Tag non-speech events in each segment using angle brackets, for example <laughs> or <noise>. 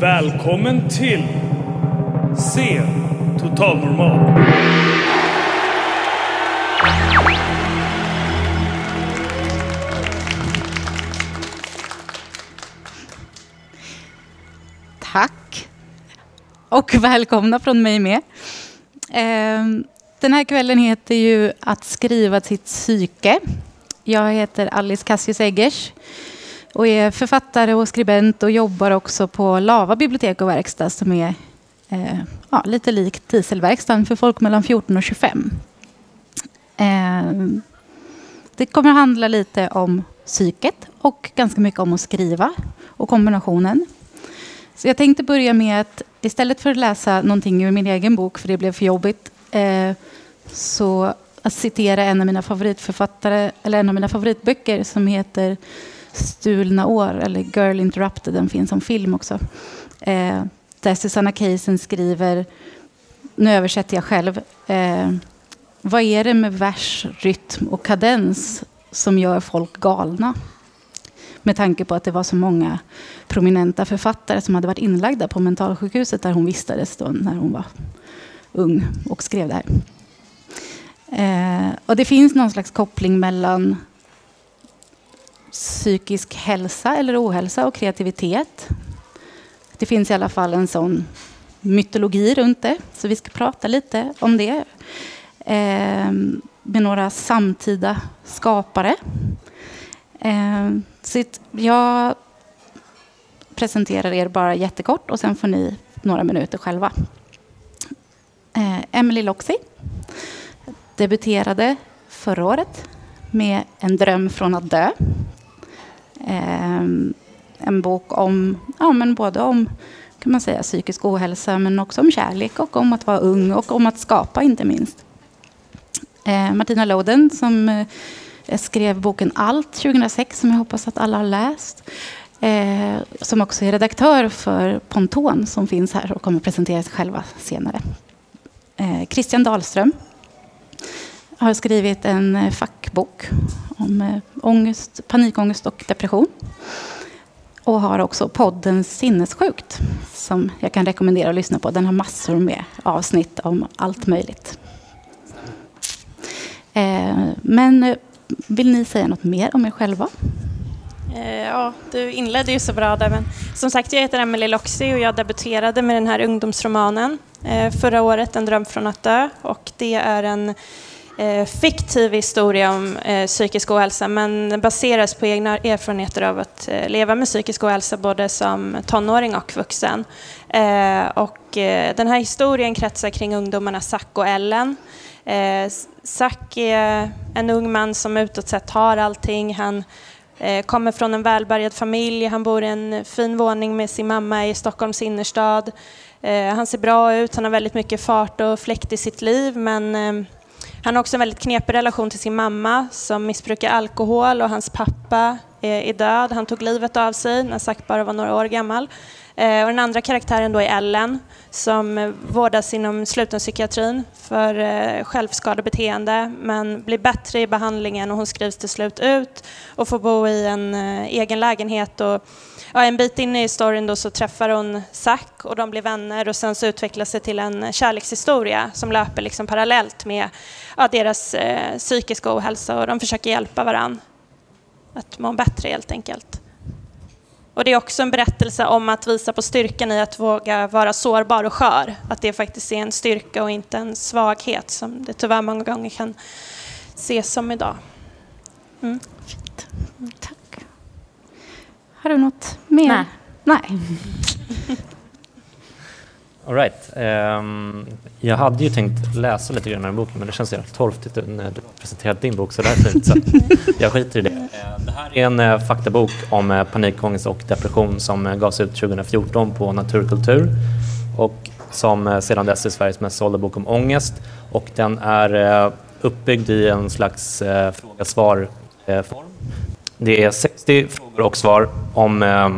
Välkommen till C Totalnormal. Tack. Och välkomna från mig med. Ehm, den här kvällen heter ju Att skriva sitt psyke. Jag heter Alice Cassius Eggers och är författare och skribent och jobbar också på Lava bibliotek och verkstad som är eh, ja, lite likt Dieselverkstaden för folk mellan 14 och 25. Eh, Det kommer att handla lite om psyket och ganska mycket om att skriva och kombinationen. Så jag tänkte börja med att istället för att läsa någonting ur min egen bok, för det blev för jobbigt, eh, så att citera en av mina favoritförfattare, eller en av mina favoritböcker som heter Stulna år, eller Girl Interrupted, den finns som film också. Eh, där Susanna Kaysen skriver, nu översätter jag själv, eh, vad är det med vers, rytm och kadens som gör folk galna? Med tanke på att det var så många prominenta författare som hade varit inlagda på mentalsjukhuset där hon vistades då när hon var ung och skrev det här. Eh, och det finns någon slags koppling mellan psykisk hälsa eller ohälsa och kreativitet. Det finns i alla fall en sån mytologi runt det, så vi ska prata lite om det eh, med några samtida skapare. Eh, så jag presenterar er bara jättekort och sen får ni några minuter själva. Eh, Emily Loxi debuterade förra året med En dröm från att dö. Eh, en bok om, ja, men både om kan man säga, psykisk ohälsa men också om kärlek och om att vara ung och om att skapa inte minst. Eh, Martina Loden som eh, skrev boken Allt 2006 som jag hoppas att alla har läst. Eh, som också är redaktör för Ponton som finns här och kommer presentera sig själva senare. Eh, Christian Dahlström har skrivit en eh, fackbok om eh, ångest, panikångest och depression. Och har också podden Sinnessjukt som jag kan rekommendera att lyssna på. Den har massor med avsnitt om allt möjligt. Eh, men vill ni säga något mer om er själva? Ja, du inledde ju så bra där. Men som sagt, jag heter Emelie Loxi och jag debuterade med den här ungdomsromanen förra året, En dröm från att dö. Och det är en Eh, fiktiv historia om eh, psykisk ohälsa men den baseras på egna erfarenheter av att eh, leva med psykisk ohälsa både som tonåring och vuxen. Eh, och eh, den här historien kretsar kring ungdomarna Zack och Ellen. Eh, Zack är en ung man som utåt sett har allting. Han Eh, kommer från en välbärgad familj, han bor i en fin våning med sin mamma i Stockholms innerstad. Eh, han ser bra ut, han har väldigt mycket fart och fläkt i sitt liv men eh, han har också en väldigt knepig relation till sin mamma som missbrukar alkohol och hans pappa är död. Han tog livet av sig när Zack bara var några år gammal. Eh, och den andra karaktären då är Ellen som eh, vårdas inom slutenpsykiatrin för eh, självskadebeteende men blir bättre i behandlingen och hon skrivs till slut ut och får bo i en egen lägenhet. Och, ja, en bit in i storyn då så träffar hon Zack och de blir vänner och sen så utvecklas det till en kärlekshistoria som löper liksom parallellt med ja, deras eh, psykiska ohälsa och de försöker hjälpa varandra att må bättre helt enkelt. Och det är också en berättelse om att visa på styrkan i att våga vara sårbar och skör. Att det faktiskt är en styrka och inte en svaghet som det tyvärr många gånger kan ses som idag. Mm. Fint. Mm, tack. Har du något mer? Nej. Nej. <laughs> All right. Ehm, jag hade ju tänkt läsa lite grann den boken men det känns jävligt torftigt när du presenterat din bok så därför så <laughs> jag skiter i det. Eh, Det här är en eh, faktabok om eh, panikångest och depression som eh, gavs ut 2014 på Naturkultur och som sedan dess är Sveriges mest sålda bok om ångest och den är uppbyggd i en slags fråga-svar-form. Det är 60 frågor och svar om eh,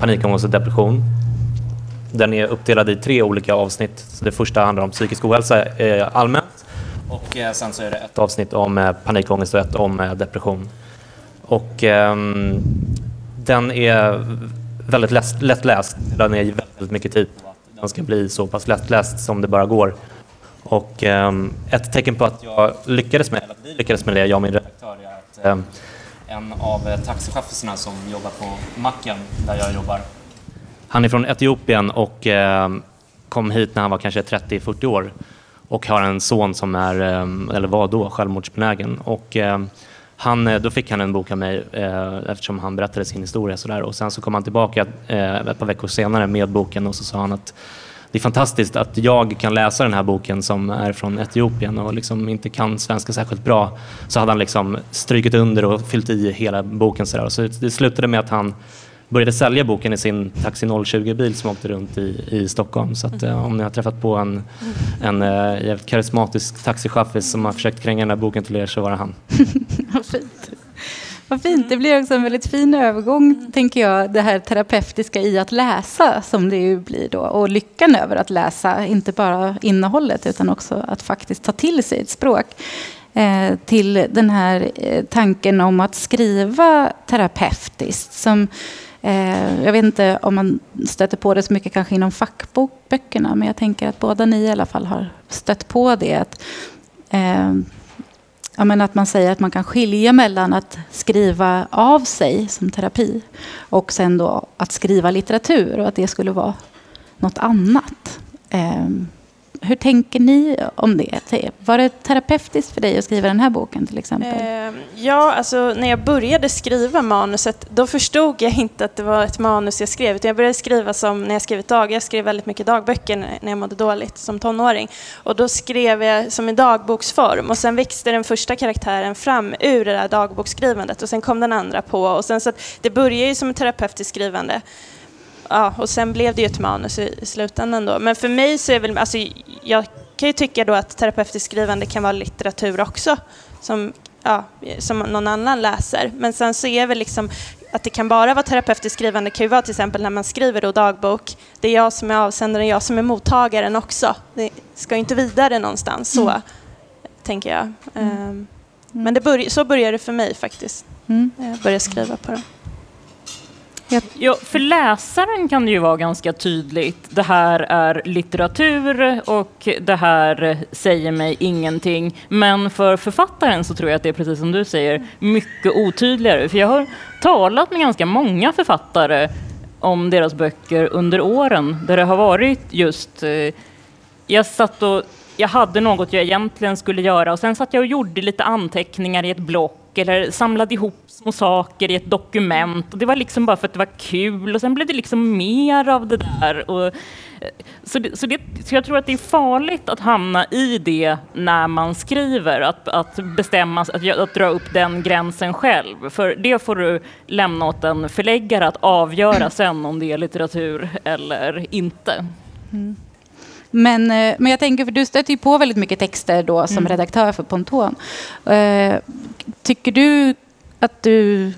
panikångest och depression den är uppdelad i tre olika avsnitt. Så det första handlar om psykisk ohälsa eh, allmänt och eh, sen så är det ett avsnitt om eh, panikångest och ett om eh, depression. Och ehm, den är väldigt lättläst. Den är väldigt mycket tid på att den ska bli så pass lättläst som det bara går. Och ehm, ett tecken på att jag lyckades med, eller att vi lyckades med det, jag och min redaktör, är att ehm, en av eh, taxichaufförerna som jobbar på macken där jag jobbar, han är från Etiopien och eh, kom hit när han var kanske 30-40 år och har en son som är, eh, eller var då, självmordsbenägen. Och, han, då fick han en bok av mig eftersom han berättade sin historia. Sådär. Och sen så kom han tillbaka ett par veckor senare med boken och så sa han att det är fantastiskt att jag kan läsa den här boken som är från Etiopien och liksom inte kan svenska särskilt bra. Så hade han liksom strykit under och fyllt i hela boken. Så, så det slutade med att han började sälja boken i sin Taxi 020-bil som åkte runt i, i Stockholm. Så att, eh, om ni har träffat på en, en eh, jävligt karismatisk taxichaffis som har försökt kränga den här boken till er så var det han. <laughs> Vad fint. Vad fint. Det blir också en väldigt fin övergång, tänker jag, det här terapeutiska i att läsa som det ju blir då. Och lyckan över att läsa, inte bara innehållet utan också att faktiskt ta till sig ett språk. Eh, till den här eh, tanken om att skriva terapeutiskt. Som, eh, jag vet inte om man stöter på det så mycket kanske inom fackböckerna, men jag tänker att båda ni i alla fall har stött på det. Att, eh, ja, men att man säger att man kan skilja mellan att skriva av sig som terapi och sen då att skriva litteratur och att det skulle vara något annat. Eh, hur tänker ni om det? Var det terapeutiskt för dig att skriva den här boken till exempel? Eh, ja, alltså när jag började skriva manuset då förstod jag inte att det var ett manus jag skrev. Utan jag började skriva som när jag skrev dag. Jag skrev väldigt mycket dagböcker när jag mådde dåligt som tonåring. Och då skrev jag som i dagboksform och sen växte den första karaktären fram ur det där dagboksskrivandet och sen kom den andra på. Och sen så det började ju som ett terapeutiskt skrivande ja, och sen blev det ju ett manus i, i slutändan då. Men för mig så är väl, alltså, jag kan ju tycka då att terapeutiskt skrivande kan vara litteratur också, som, ja, som någon annan läser. Men sen så är väl liksom att det kan bara vara terapeutiskt skrivande kan ju vara till exempel när man skriver då dagbok. Det är jag som är avsändaren, jag som är mottagaren också. Det ska inte vidare någonstans, så mm. tänker jag. Mm. Um, men det börj så började det för mig faktiskt, mm. jag började skriva på det. Ja, för läsaren kan det ju vara ganska tydligt. Det här är litteratur och det här säger mig ingenting. Men för författaren så tror jag att det är precis som du säger, mycket otydligare. För jag har talat med ganska många författare om deras böcker under åren där det har varit just... Eh, jag satt och jag hade något jag egentligen skulle göra och sen satt jag och gjorde lite anteckningar i ett block eller samlade ihop små saker i ett dokument. Och det var liksom bara för att det var kul och sen blev det liksom mer av det där. Och, eh, så, det, så, det, så jag tror att det är farligt att hamna i det när man skriver, att, att bestämma, att, att dra upp den gränsen själv. För det får du lämna åt en förläggare att avgöra sen om det är litteratur eller inte. Mm. Men, eh, men jag tänker, för du stöter ju på väldigt mycket texter då som mm. redaktör för Ponton. Eh, tycker du att du...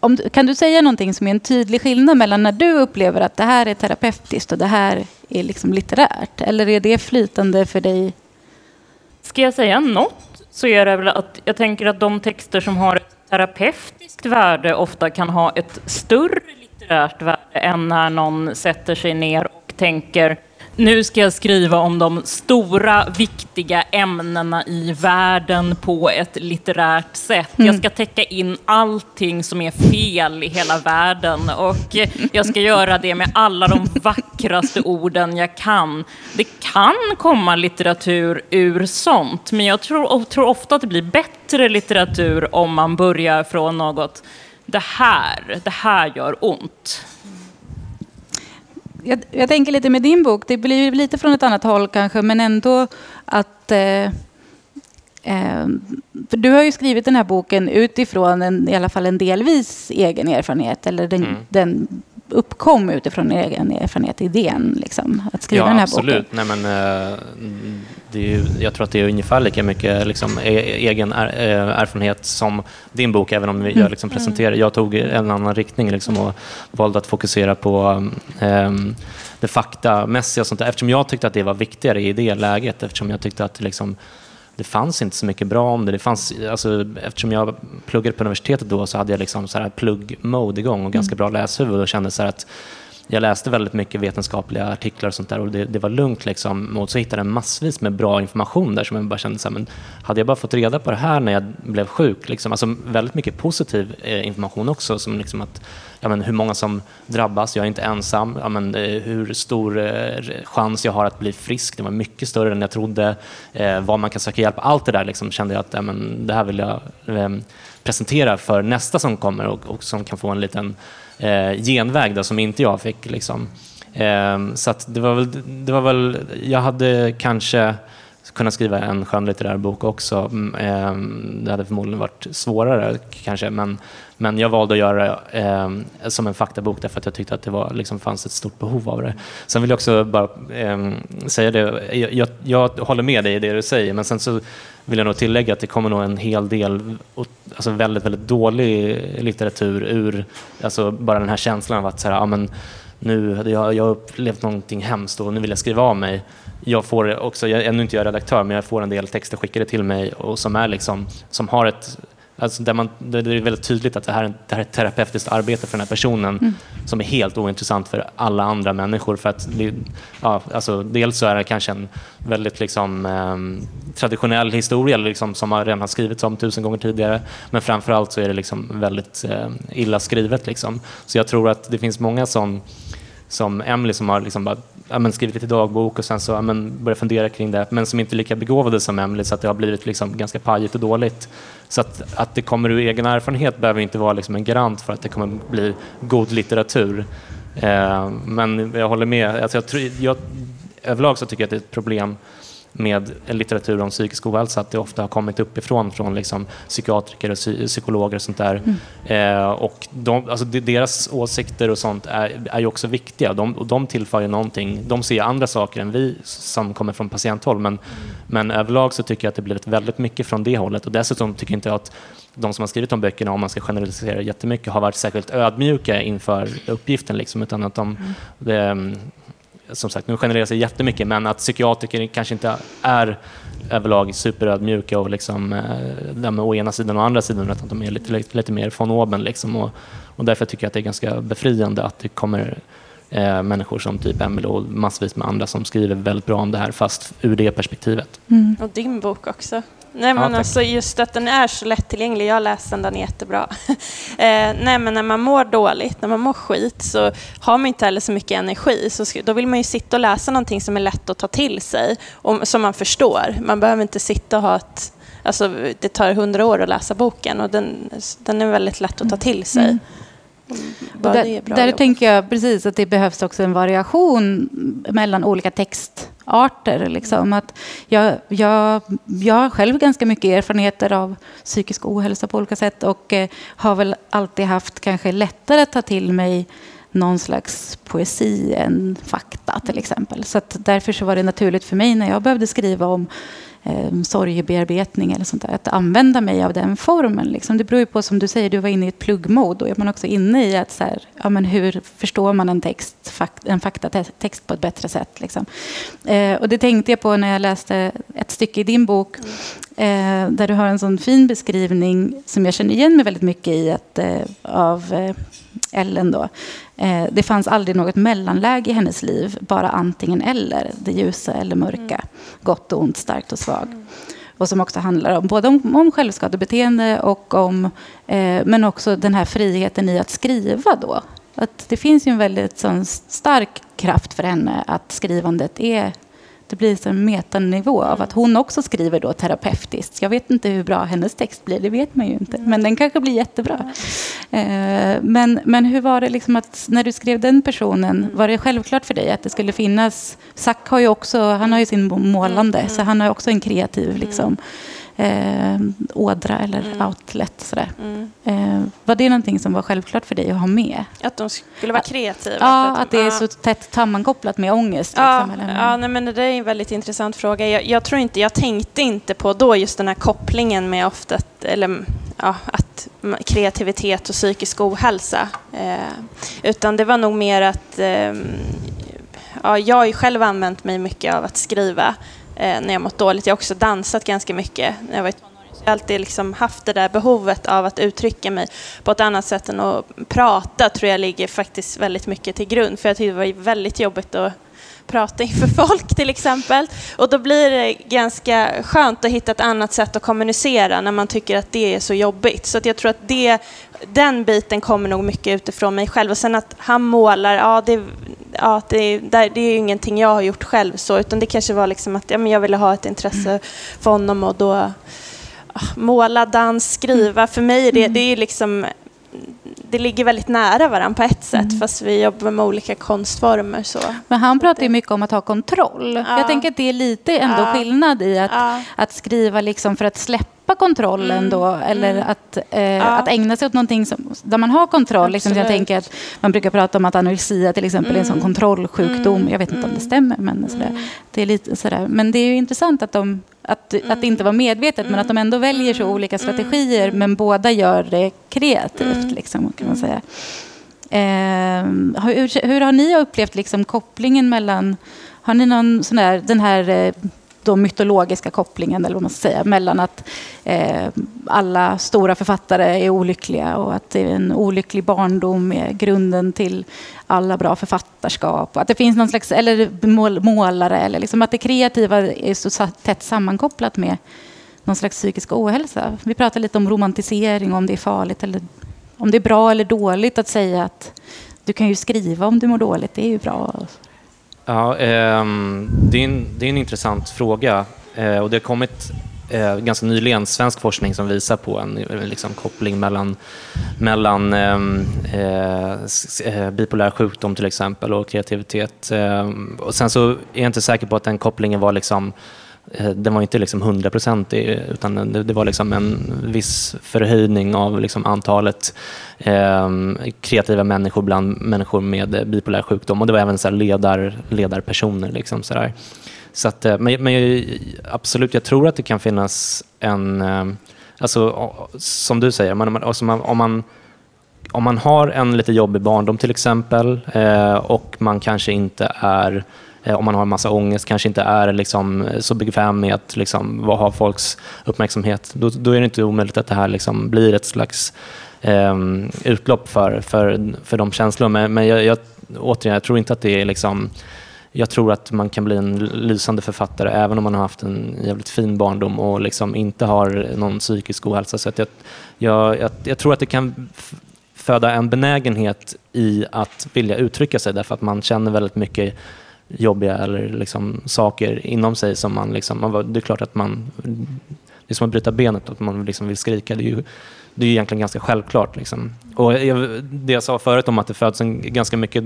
Om, kan du säga någonting som är en tydlig skillnad mellan när du upplever att det här är terapeutiskt och det här är liksom litterärt? Eller är det flytande för dig? Ska jag säga något så är det väl att jag tänker att de texter som har ett terapeutiskt värde ofta kan ha ett större litterärt värde än när någon sätter sig ner och tänker nu ska jag skriva om de stora, viktiga ämnena i världen på ett litterärt sätt. Mm. Jag ska täcka in allting som är fel i hela världen och jag ska göra det med alla de vackraste orden jag kan. Det kan komma litteratur ur sånt, men jag tror, tror ofta att det blir bättre litteratur om man börjar från något det här, det här gör ont jag, jag, tänker lite med din bok, det blir lite från ett annat håll kanske, men ändå att... Eh, eh, för du har ju skrivit den här boken utifrån en, i alla fall en delvis egen erfarenhet, eller den, mm. den uppkom utifrån egen erfarenhet, idén liksom, att skriva ja, den här absolut. boken? Nej, men, det är ju, jag tror att det är ungefär lika mycket liksom, e egen eh, erfarenhet som din bok, även om jag mm. liksom, presenterar. Jag tog en annan riktning liksom, och valde att fokusera på um, det faktamässiga och sånt där, eftersom jag tyckte att det var viktigare i det läget, eftersom jag tyckte att liksom, det fanns inte så mycket bra om det. det fanns, alltså, eftersom jag pluggade på universitetet då så hade jag liksom så här plugg-mode igång och ganska mm. bra läshuvud och kände så att jag läste väldigt mycket vetenskapliga artiklar och sånt där och det, det var lugnt liksom. Och så hittade jag massvis med bra information där som jag bara kände så här, men hade jag bara fått reda på det här när jag blev sjuk, liksom, alltså väldigt mycket positiv eh, information också som liksom att ja, men hur många som drabbas, jag är inte ensam, ja, men, eh, hur stor eh, chans jag har att bli frisk, det var mycket större än jag trodde, eh, var man kan söka hjälp, allt det där liksom, kände jag att ja, men, det här vill jag eh, presentera för nästa som kommer och, och som kan få en liten eh, genväg där, som inte jag fick. Liksom. Eh, så det var, väl, det var väl, jag hade kanske kunna skriva en skönlitterär bok också. Eh, det hade förmodligen varit svårare kanske, men, men jag valde att göra det eh, som en faktabok därför att jag tyckte att det var, liksom, fanns ett stort behov av det. Sen vill jag också bara eh, säga det, jag, jag, jag, håller med dig i det du säger, men sen så vill jag nog tillägga att det kommer nog en hel del alltså väldigt, väldigt dålig litteratur ur alltså bara den här känslan av att så här, ja, men, nu, jag, jag har upplevt någonting hemskt och nu vill jag skriva av mig. Jag får också, jag är ännu inte jag redaktör, men jag får en del texter skickade till mig och som, är liksom, som har ett Alltså där, man, där det är väldigt tydligt att det här, det här är ett terapeutiskt arbete för den här personen mm. som är helt ointressant för alla andra människor. För att ja, alltså, dels så är det kanske en väldigt liksom, eh, traditionell historia liksom, som har redan har skrivits om tusen gånger tidigare. Men framförallt så är det liksom väldigt eh, illa skrivet. Liksom. Så jag tror att det finns många som, som Emily som har liksom bara ja, skrivit lite dagbok och sen så ja, men börjat fundera kring det, men som inte är lika begåvade som Emily så att det har blivit liksom ganska pajigt och dåligt. Så att, att det kommer ur egen erfarenhet behöver inte vara liksom en garant för att det kommer bli god litteratur. Eh, men jag håller med. Alltså jag, tror, jag, överlag så tycker jag att det är ett problem med litteratur om psykisk ohälsa, att det ofta har kommit uppifrån från liksom psykiatriker och psykologer och sånt där. Mm. Eh, och de, alltså deras åsikter och sånt är, är ju också viktiga. De, de tillför ju någonting. De ser andra saker än vi som kommer från patienthåll. Men, mm. men överlag så tycker jag att det blivit väldigt mycket från det hållet. Och dessutom tycker jag inte att de som har skrivit de böckerna, om man ska generalisera jättemycket, har varit särskilt ödmjuka inför uppgiften. Liksom, utan att de, mm. det, som sagt, nu genererar sig jättemycket, men att psykiatriker kanske inte är överlag superödmjuka och liksom, eh, med å ena sidan och å andra sidan, utan de är lite, lite, lite mer von oben. Liksom. Och, och därför tycker jag att det är ganska befriande att det kommer eh, människor som typ Emelie och massvis med andra som skriver väldigt bra om det här, fast ur det perspektivet. Mm. Och din bok också. Nej, men ja, alltså just att den är så lättillgänglig. Jag läste den, den är jättebra. <laughs> eh, nej, men när man mår dåligt, när man mår skit, så har man inte heller så mycket energi. Så då vill man ju sitta och läsa någonting som är lätt att ta till sig och som man förstår. Man behöver inte sitta och ha ett... Alltså, det tar hundra år att läsa boken och den, den är väldigt lätt att ta till sig. Mm. Där, där tänker jag precis att det behövs också en variation mellan olika textarter. Liksom. Att jag, jag, jag har själv ganska mycket erfarenheter av psykisk ohälsa på olika sätt och eh, har väl alltid haft kanske lättare att ta till mig någon slags poesi än fakta till exempel. Så därför så var det naturligt för mig när jag behövde skriva om eh, sorgebearbetning eller sånt där. Att använda mig av den formen. Liksom. Det beror ju på, som du säger, du var inne i ett pluggmode. Då är man också inne i att så här, ja, men hur förstår man en text, fakt, en faktatext på ett bättre sätt. Liksom. Eh, och det tänkte jag på när jag läste ett stycke i din bok. Eh, där du har en sån fin beskrivning som jag känner igen mig väldigt mycket i att, eh, av eh, Ellen. Då. Eh, det fanns aldrig något mellanläge i hennes liv, bara antingen eller. Det ljusa eller mörka, mm. gott och ont, starkt och svag. Mm. Och som också handlar om, både om, om självskadebeteende och om, eh, men också den här friheten i att skriva då. Att det finns ju en väldigt sån, stark kraft för henne att skrivandet är det blir en metanivå av att hon också skriver då terapeutiskt. Jag vet inte hur bra hennes text blir, det vet man ju inte. Men den kanske blir jättebra. Eh, men, men hur var det liksom att när du skrev den personen, var det självklart för dig att det skulle finnas... Zack har ju också, han har ju sin målande, så han har också en kreativ liksom, eh, ådra eller mm. outlet. Sådär. Mm. Eh, var det någonting som var självklart för dig att ha med? Att de skulle vara kreativa? Ja, att, att det är så tätt sammankopplat med ångest. Ja, liksom, ja nej, men det är en väldigt intressant fråga. Jag, jag, tror inte, jag tänkte inte på då just den här kopplingen med ofta eller, ja, att kreativitet och psykisk ohälsa. Eh, utan det var nog mer att eh, ja, jag har ju själv använt mig mycket av att skriva Eh, när jag mått dåligt. Jag har också dansat ganska mycket när jag var i tonåren. Så jag har alltid liksom haft det där behovet av att uttrycka mig på ett annat sätt än att prata tror jag ligger faktiskt väldigt mycket till grund. För jag tyckte det var väldigt jobbigt att prata inför <laughs> folk till exempel. Och då blir det ganska skönt att hitta ett annat sätt att kommunicera när man tycker att det är så jobbigt. Så att jag tror att det, den biten kommer nog mycket utifrån mig själv. Och sen att han målar, ja det, ja, det, det är ju ingenting jag har gjort själv så, utan det kanske var liksom att ja, men jag ville ha ett intresse för honom och då ah, måla, dans, skriva. För mig det, det är liksom det ligger väldigt nära varandra på ett sätt mm. fast vi jobbar med olika konstformer. Så. Men han pratar ju mycket om att ha kontroll. Ja. Jag tänker att det är lite ändå ja. skillnad i att, ja. att skriva liksom för att släppa kontrollen mm. då eller mm. att, eh, att ägna sig åt någonting som, där man har kontroll. Liksom, jag tänker att man brukar prata om att anorexia till exempel är en sån mm. kontrollsjukdom. Mm. Jag vet inte om det mm. stämmer men sådär. det är lite sådär. Men det är ju intressant att de att, mm. att det inte var medvetet, men att de ändå väljer så olika strategier, men båda gör det kreativt, liksom, kan man säga. Eh, hur, hur, har ni upplevt liksom, kopplingen mellan... Har ni någon sån där, den här eh, då mytologiska kopplingen, eller vad man ska säga, mellan att eh, alla stora författare är olyckliga och att en olycklig barndom är grunden till alla bra författarskap. Att det finns någon slags, eller mål, målare, eller liksom att det kreativa är så tätt sammankopplat med någon slags psykisk ohälsa. Vi pratar lite om romantisering, om det är farligt eller om det är bra eller dåligt att säga att du kan ju skriva om du mår dåligt, det är ju bra. Ja, eh, det, är en, det är en intressant fråga eh, och det har kommit eh, ganska nyligen svensk forskning som visar på en liksom, koppling mellan, mellan ehm, eh, eh, bipolär sjukdom till exempel och kreativitet. Ehm, och sen så är jag inte säker på att den kopplingen var liksom Eh, den var inte liksom hundraprocentig utan det, det, var liksom en viss förhöjning av liksom antalet eh, kreativa människor bland människor med bipolär sjukdom och det var även så ledar, ledarpersoner. Liksom så där. Så att, eh, men, men absolut, jag tror att det kan finnas en, eh, alltså, som du säger, man, alltså man, om, man, om man har en lite jobbig barndom till exempel eh, och man kanske inte är Eh, om man har en massa ångest, kanske inte är liksom eh, så bekväm med att liksom, ha folks uppmärksamhet, då, då, är det inte omöjligt att det här liksom blir ett slags eh, utlopp för, för, för de känslorna. Men, men jag, jag, återigen, jag tror inte att det är liksom jag tror att man kan bli en lysande författare även om man har haft en jävligt fin barndom och liksom inte har någon psykisk ohälsa. Så jag, jag, jag, jag, tror att det kan föda en benägenhet i att vilja uttrycka sig därför att man känner väldigt mycket jobbiga eller liksom saker inom sig som man liksom, det är klart att man, det är som att bryta benet, att man liksom vill skrika. Det är ju, det är egentligen ganska självklart. Liksom. Och jag, det jag sa förut om att det föds en, ganska mycket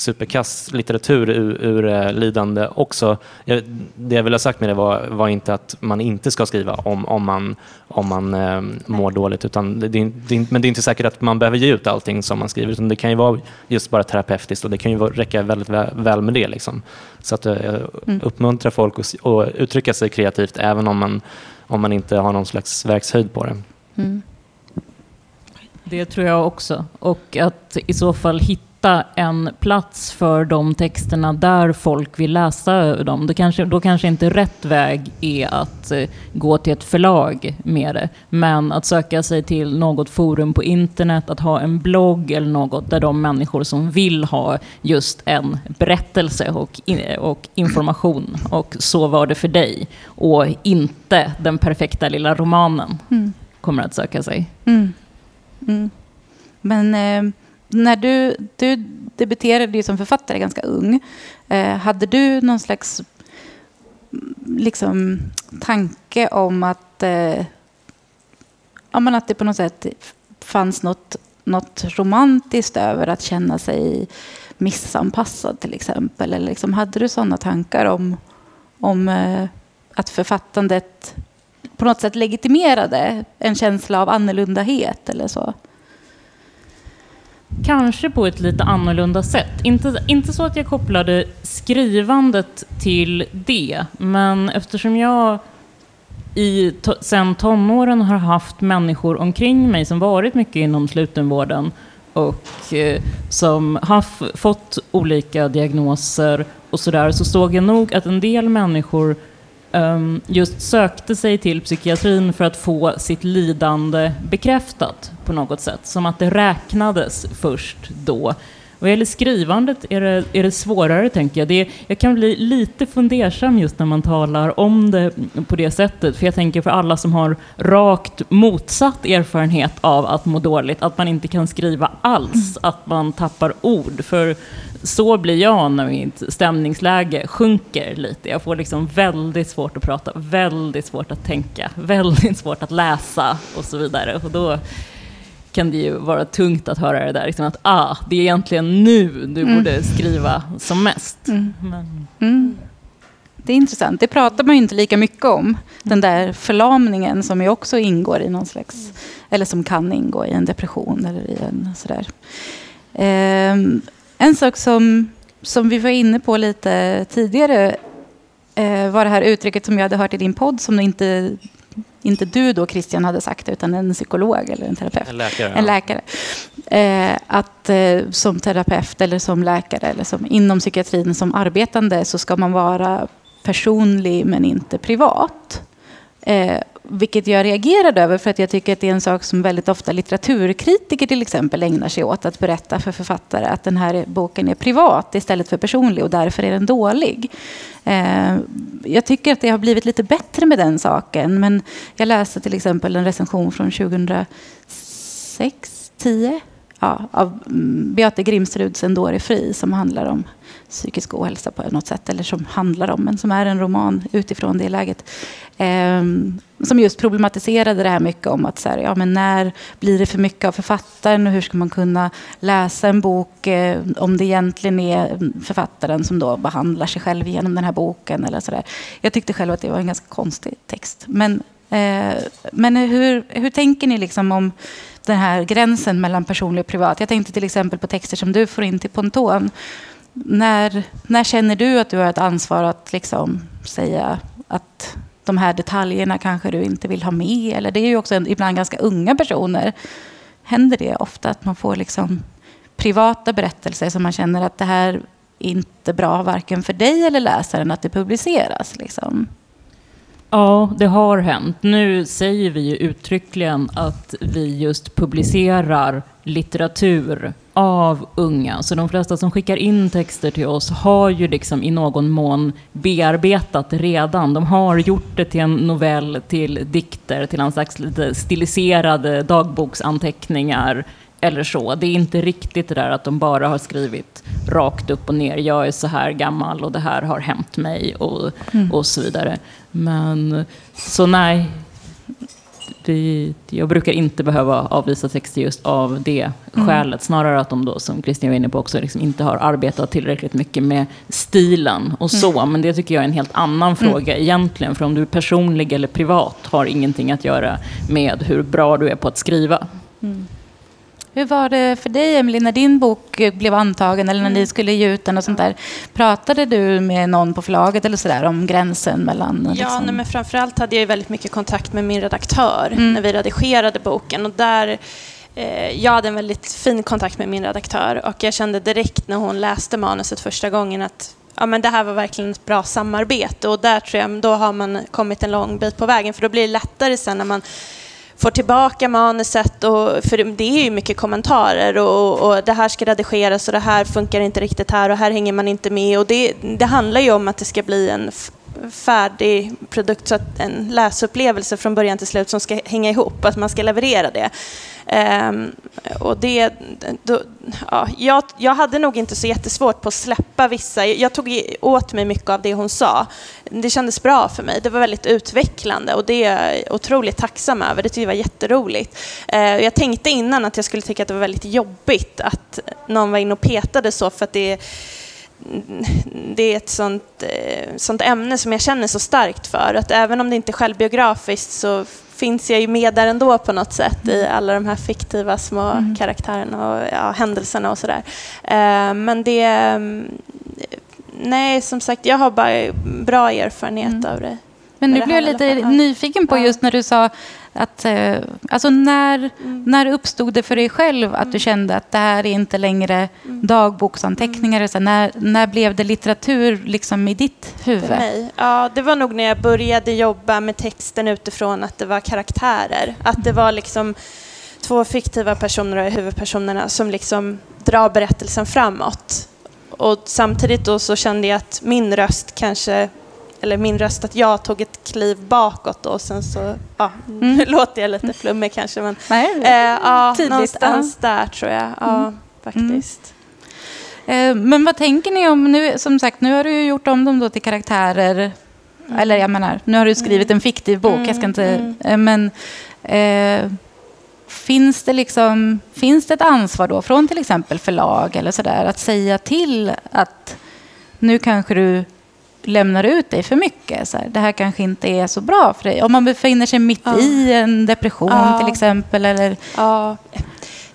superkass litteratur ur, ur uh, lidande också. Jag, det jag ville ha sagt med det var, var, inte att man inte ska skriva om, om man, om man uh, mår dåligt. Utan det, det, det, men det är inte säkert att man behöver ge ut allting som man skriver. Utan det kan ju vara just bara terapeutiskt och det kan ju räcka väldigt väl, väl med det. Liksom. Så att uh, mm. uppmuntra folk att, att uttrycka sig kreativt även om man, om man inte har någon slags verkshöjd på det. Mm. Det tror jag också. Och att i så fall hitta en plats för de texterna där folk vill läsa dem. Det kanske, då kanske inte rätt väg är att eh, gå till ett förlag med det. Men att söka sig till något forum på internet, att ha en blogg eller något där de människor som vill ha just en berättelse och, och information. Och så var det för dig. Och inte den perfekta lilla romanen mm. kommer att söka sig. Mm. Mm. Men eh, när du, du debuterade ju som författare ganska ung. Eh, hade du någon slags mm, liksom, tanke om att, eh, ja, men att det på något sätt fanns något, något romantiskt över att känna sig missanpassad till exempel? Eller liksom, hade du sådana tankar om, om eh, att författandet på något sätt legitimerade en känsla av annorlundahet eller så? Kanske på ett lite annorlunda sätt. Inte, inte så att jag kopplade skrivandet till det, men eftersom jag i to, sen tonåren har haft människor omkring mig som varit mycket inom slutenvården och eh, som har fått olika diagnoser och sådär, så såg jag nog att en del människor just sökte sig till psykiatrin för att få sitt lidande bekräftat på något sätt. Som att det räknades först då. Vad gäller skrivandet är det, är det svårare, tänker jag. Det är, jag kan bli lite fundersam just när man talar om det på det sättet. För jag tänker för alla som har rakt motsatt erfarenhet av att må dåligt, att man inte kan skriva alls, att man tappar ord. För så blir jag när mitt stämningsläge sjunker lite. Jag får liksom väldigt svårt att prata, väldigt svårt att tänka, <laughs> väldigt svårt att läsa och så vidare. Och då kan det ju vara tungt att höra det där, liksom att ah, det är egentligen nu du mm. borde skriva som mest. Mm. Mm. Det är intressant. Det pratar man ju inte lika mycket om. Den där förlamningen som ju också ingår i någon slags, eller som kan ingå i en depression eller i en sådär. Um, en sak som, som vi var inne på lite tidigare eh, var det här uttrycket som jag hade hört i din podd som inte, inte du då Christian hade sagt utan en psykolog eller en terapeut. En läkare. En läkare. Eh, att eh, som terapeut eller som läkare eller som inom psykiatrin som arbetande så ska man vara personlig men inte privat. Vilket jag reagerade över för att jag tycker att det är en sak som väldigt ofta litteraturkritiker till exempel ägnar sig åt. Att berätta för författare att den här boken är privat istället för personlig och därför är den dålig. Eh, jag tycker att det har blivit lite bättre med den saken. Men jag läste till exempel en recension från 2006, 10 ja, av Beate Beate Grimsruds då är fri som handlar om psykisk ohälsa på något sätt, eller som handlar om, men som är en roman utifrån det läget. Eh, som just problematiserade det här mycket om att så här, ja, men när blir det för mycket av författaren och hur ska man kunna läsa en bok eh, om det egentligen är författaren som då behandlar sig själv genom den här boken. Eller så där. Jag tyckte själv att det var en ganska konstig text. Men, eh, men hur, hur tänker ni liksom om den här gränsen mellan personlig och privat? Jag tänkte till exempel på texter som du får in till Ponton när, när känner du att du har ett ansvar att liksom säga att de här detaljerna kanske du inte vill ha med? Eller det är ju också en, ibland ganska unga personer. Händer det ofta att man får liksom privata berättelser som man känner att det här är inte bra varken för dig eller läsaren att det publiceras? Liksom? Ja, det har hänt. Nu säger vi ju uttryckligen att vi just publicerar litteratur av unga. Så de flesta som skickar in texter till oss har ju liksom i någon mån bearbetat redan. De har gjort det till en novell, till dikter, till en slags lite stiliserade dagboksanteckningar eller så. Det är inte riktigt det där att de bara har skrivit rakt upp och ner. Jag är så här gammal och det här har hänt mig och, mm. och så vidare. Men så nej, vi, jag brukar inte behöva avvisa texter just av det mm. skälet. Snarare att de då, som Kristina var inne på också, liksom inte har arbetat tillräckligt mycket med stilen och så. Mm. Men det tycker jag är en helt annan fråga mm. egentligen. För om du är personlig eller privat har ingenting att göra med hur bra du är på att skriva. Mm. Hur var det för dig, Emelie, när din bok blev antagen eller när ni mm. skulle ge ut den och sånt där? Pratade du med någon på förlaget eller sådär om gränsen mellan... Ja, liksom... nej, men framförallt hade jag väldigt mycket kontakt med min redaktör mm. när vi redigerade boken och där eh, jag hade en väldigt fin kontakt med min redaktör och jag kände direkt när hon läste manuset första gången att ja, men det här var verkligen ett bra samarbete och där tror jag då har man kommit en lång bit på vägen för då blir det lättare sen när man får tillbaka manuset. Och, för det är ju mycket kommentarer och, och det här ska redigeras och det här funkar inte riktigt här och här hänger man inte med. Och det, det handlar ju om att det ska bli en färdig produkt, så att en läsupplevelse från början till slut som ska hänga ihop, att man ska leverera det. Um, och det, då, ja, jag, jag hade nog inte så jättesvårt på att släppa vissa. Jag tog åt mig mycket av det hon sa. Det kändes bra för mig. Det var väldigt utvecklande och det är jag otroligt tacksam över. Det tyckte jag var jätteroligt. Uh, jag tänkte innan att jag skulle tycka att det var väldigt jobbigt att någon var inne och petade så för att det det är ett sånt, eh, sånt ämne som jag känner så starkt för. Att även om det inte är självbiografiskt så finns jag ju med där ändå på något sätt i alla de här fiktiva små mm. karaktärerna och ja, händelserna och sådär. Eh, men det... Mm, nej, som sagt, jag har bara bra erfarenhet mm. av det. Men nu blev jag lite nyfiken på just när du sa Att, eh, alltså när, Mm. när uppstod det för dig själv att du kände att det här är inte längre Mm. dagboksanteckningar? Så när, när blev det litteratur liksom i ditt huvud? För mig? Ja, det var nog när jag började jobba med texten utifrån att det var karaktärer. Att det var liksom två fiktiva personer och huvudpersonerna som liksom drar berättelsen framåt. Och samtidigt då så kände jag att min röst kanske, eller min röst, att jag tog ett kliv bakåt och sen så, ja, Mm. <laughs> nu låter jag lite flummig kanske men Nej, eh, ja, Tydligt, någonstans där tror jag. Ja, faktiskt. Eh, Men vad tänker ni om, nu, som sagt, nu har du gjort om dem då till karaktärer. Eller jag menar, nu har du skrivit en fiktiv bok. Jag ska inte, Mm. eh, men eh, finns, det liksom, finns det ett ansvar då från till exempel förlag eller sådär att säga till att nu kanske du lämnar ut dig för mycket. Så här, det här kanske inte är så bra för dig. Om man befinner sig mitt Ja. i en depression Ja. till exempel. Eller, Ja,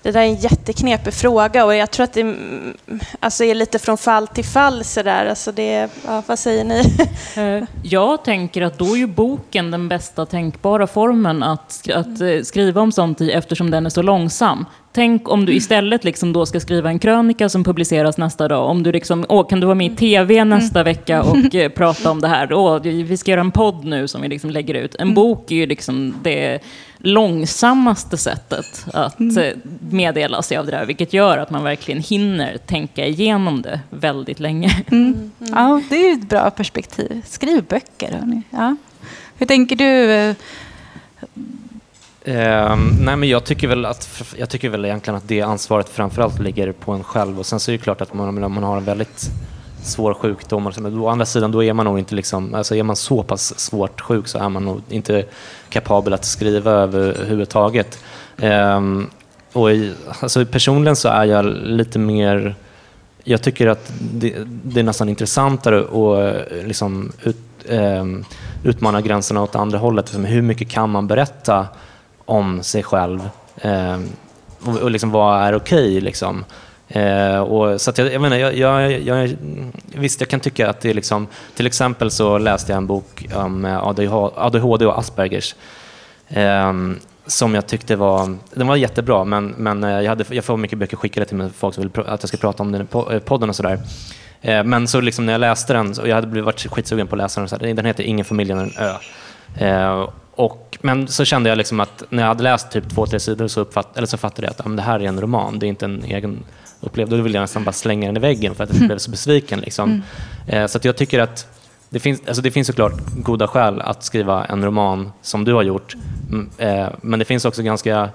det där är en jätteknepig fråga och jag tror att det mm, alltså, är lite från fall till fall sådär. Alltså det, ja, vad säger ni? <laughs> Eh, Jag tänker att då är ju boken den bästa tänkbara formen att, att eh, skriva om sånt i eftersom den är så långsam. Tänk om du istället liksom då ska skriva en krönika som publiceras nästa dag. Om du liksom, åh, kan du vara med i TV nästa vecka och <laughs> eh, prata om det här? Åh, vi ska göra en podd nu som vi liksom lägger ut. En bok är ju liksom det långsammaste sättet att eh, meddela sig av det där, vilket gör att man verkligen hinner tänka igenom det väldigt länge. Ja, det är ju ett bra perspektiv. Skriv böcker, hörni. Ja. Hur tänker du? eh, Ehm, nej, men jag tycker, väl att, jag tycker väl egentligen att det ansvaret framförallt ligger på en själv. Och sen så är det klart att man, man har en väldigt svår sjukdom, och å andra sidan då är man nog inte liksom, alltså är man så pass svårt sjuk så är man nog inte kapabel att skriva överhuvudtaget. Um, och i, alltså personligen så är jag lite mer jag tycker att det, det är nästan intressantare att eh, liksom ut, um, utmana gränserna åt andra hållet. Liksom hur mycket kan man berätta om sig själv? Um, och, och liksom vad är okej? liksom? Eh, och, så att jag, jag, menar, jag, jag, jag, visst, jag kan tycka att det är liksom... Till exempel så läste jag en bok om eh, ADHD och Aspergers. eh, som jag tyckte var, den var jättebra, men, men eh, jag, hade, jag får mycket böcker skickade till mig, folk som vill att jag ska prata om den i eh, podden och sådär. Eh, men så liksom när jag läste den, och jag hade blivit varit skitsugen på att läsa den, så här, den heter Ingen familj är en ö. Och, men så kände jag liksom att när jag hade läst typ två, tre sidor så, uppfatt, eller så fattade jag att men det här är en roman, det är inte en egen upplevd. Då ville jag nästan bara slänga den i väggen för att jag blev så besviken. Liksom. Eh, så att jag tycker att det finns, alltså det finns såklart goda skäl att skriva en roman som du har gjort. Mm, eh, Men det finns också ganska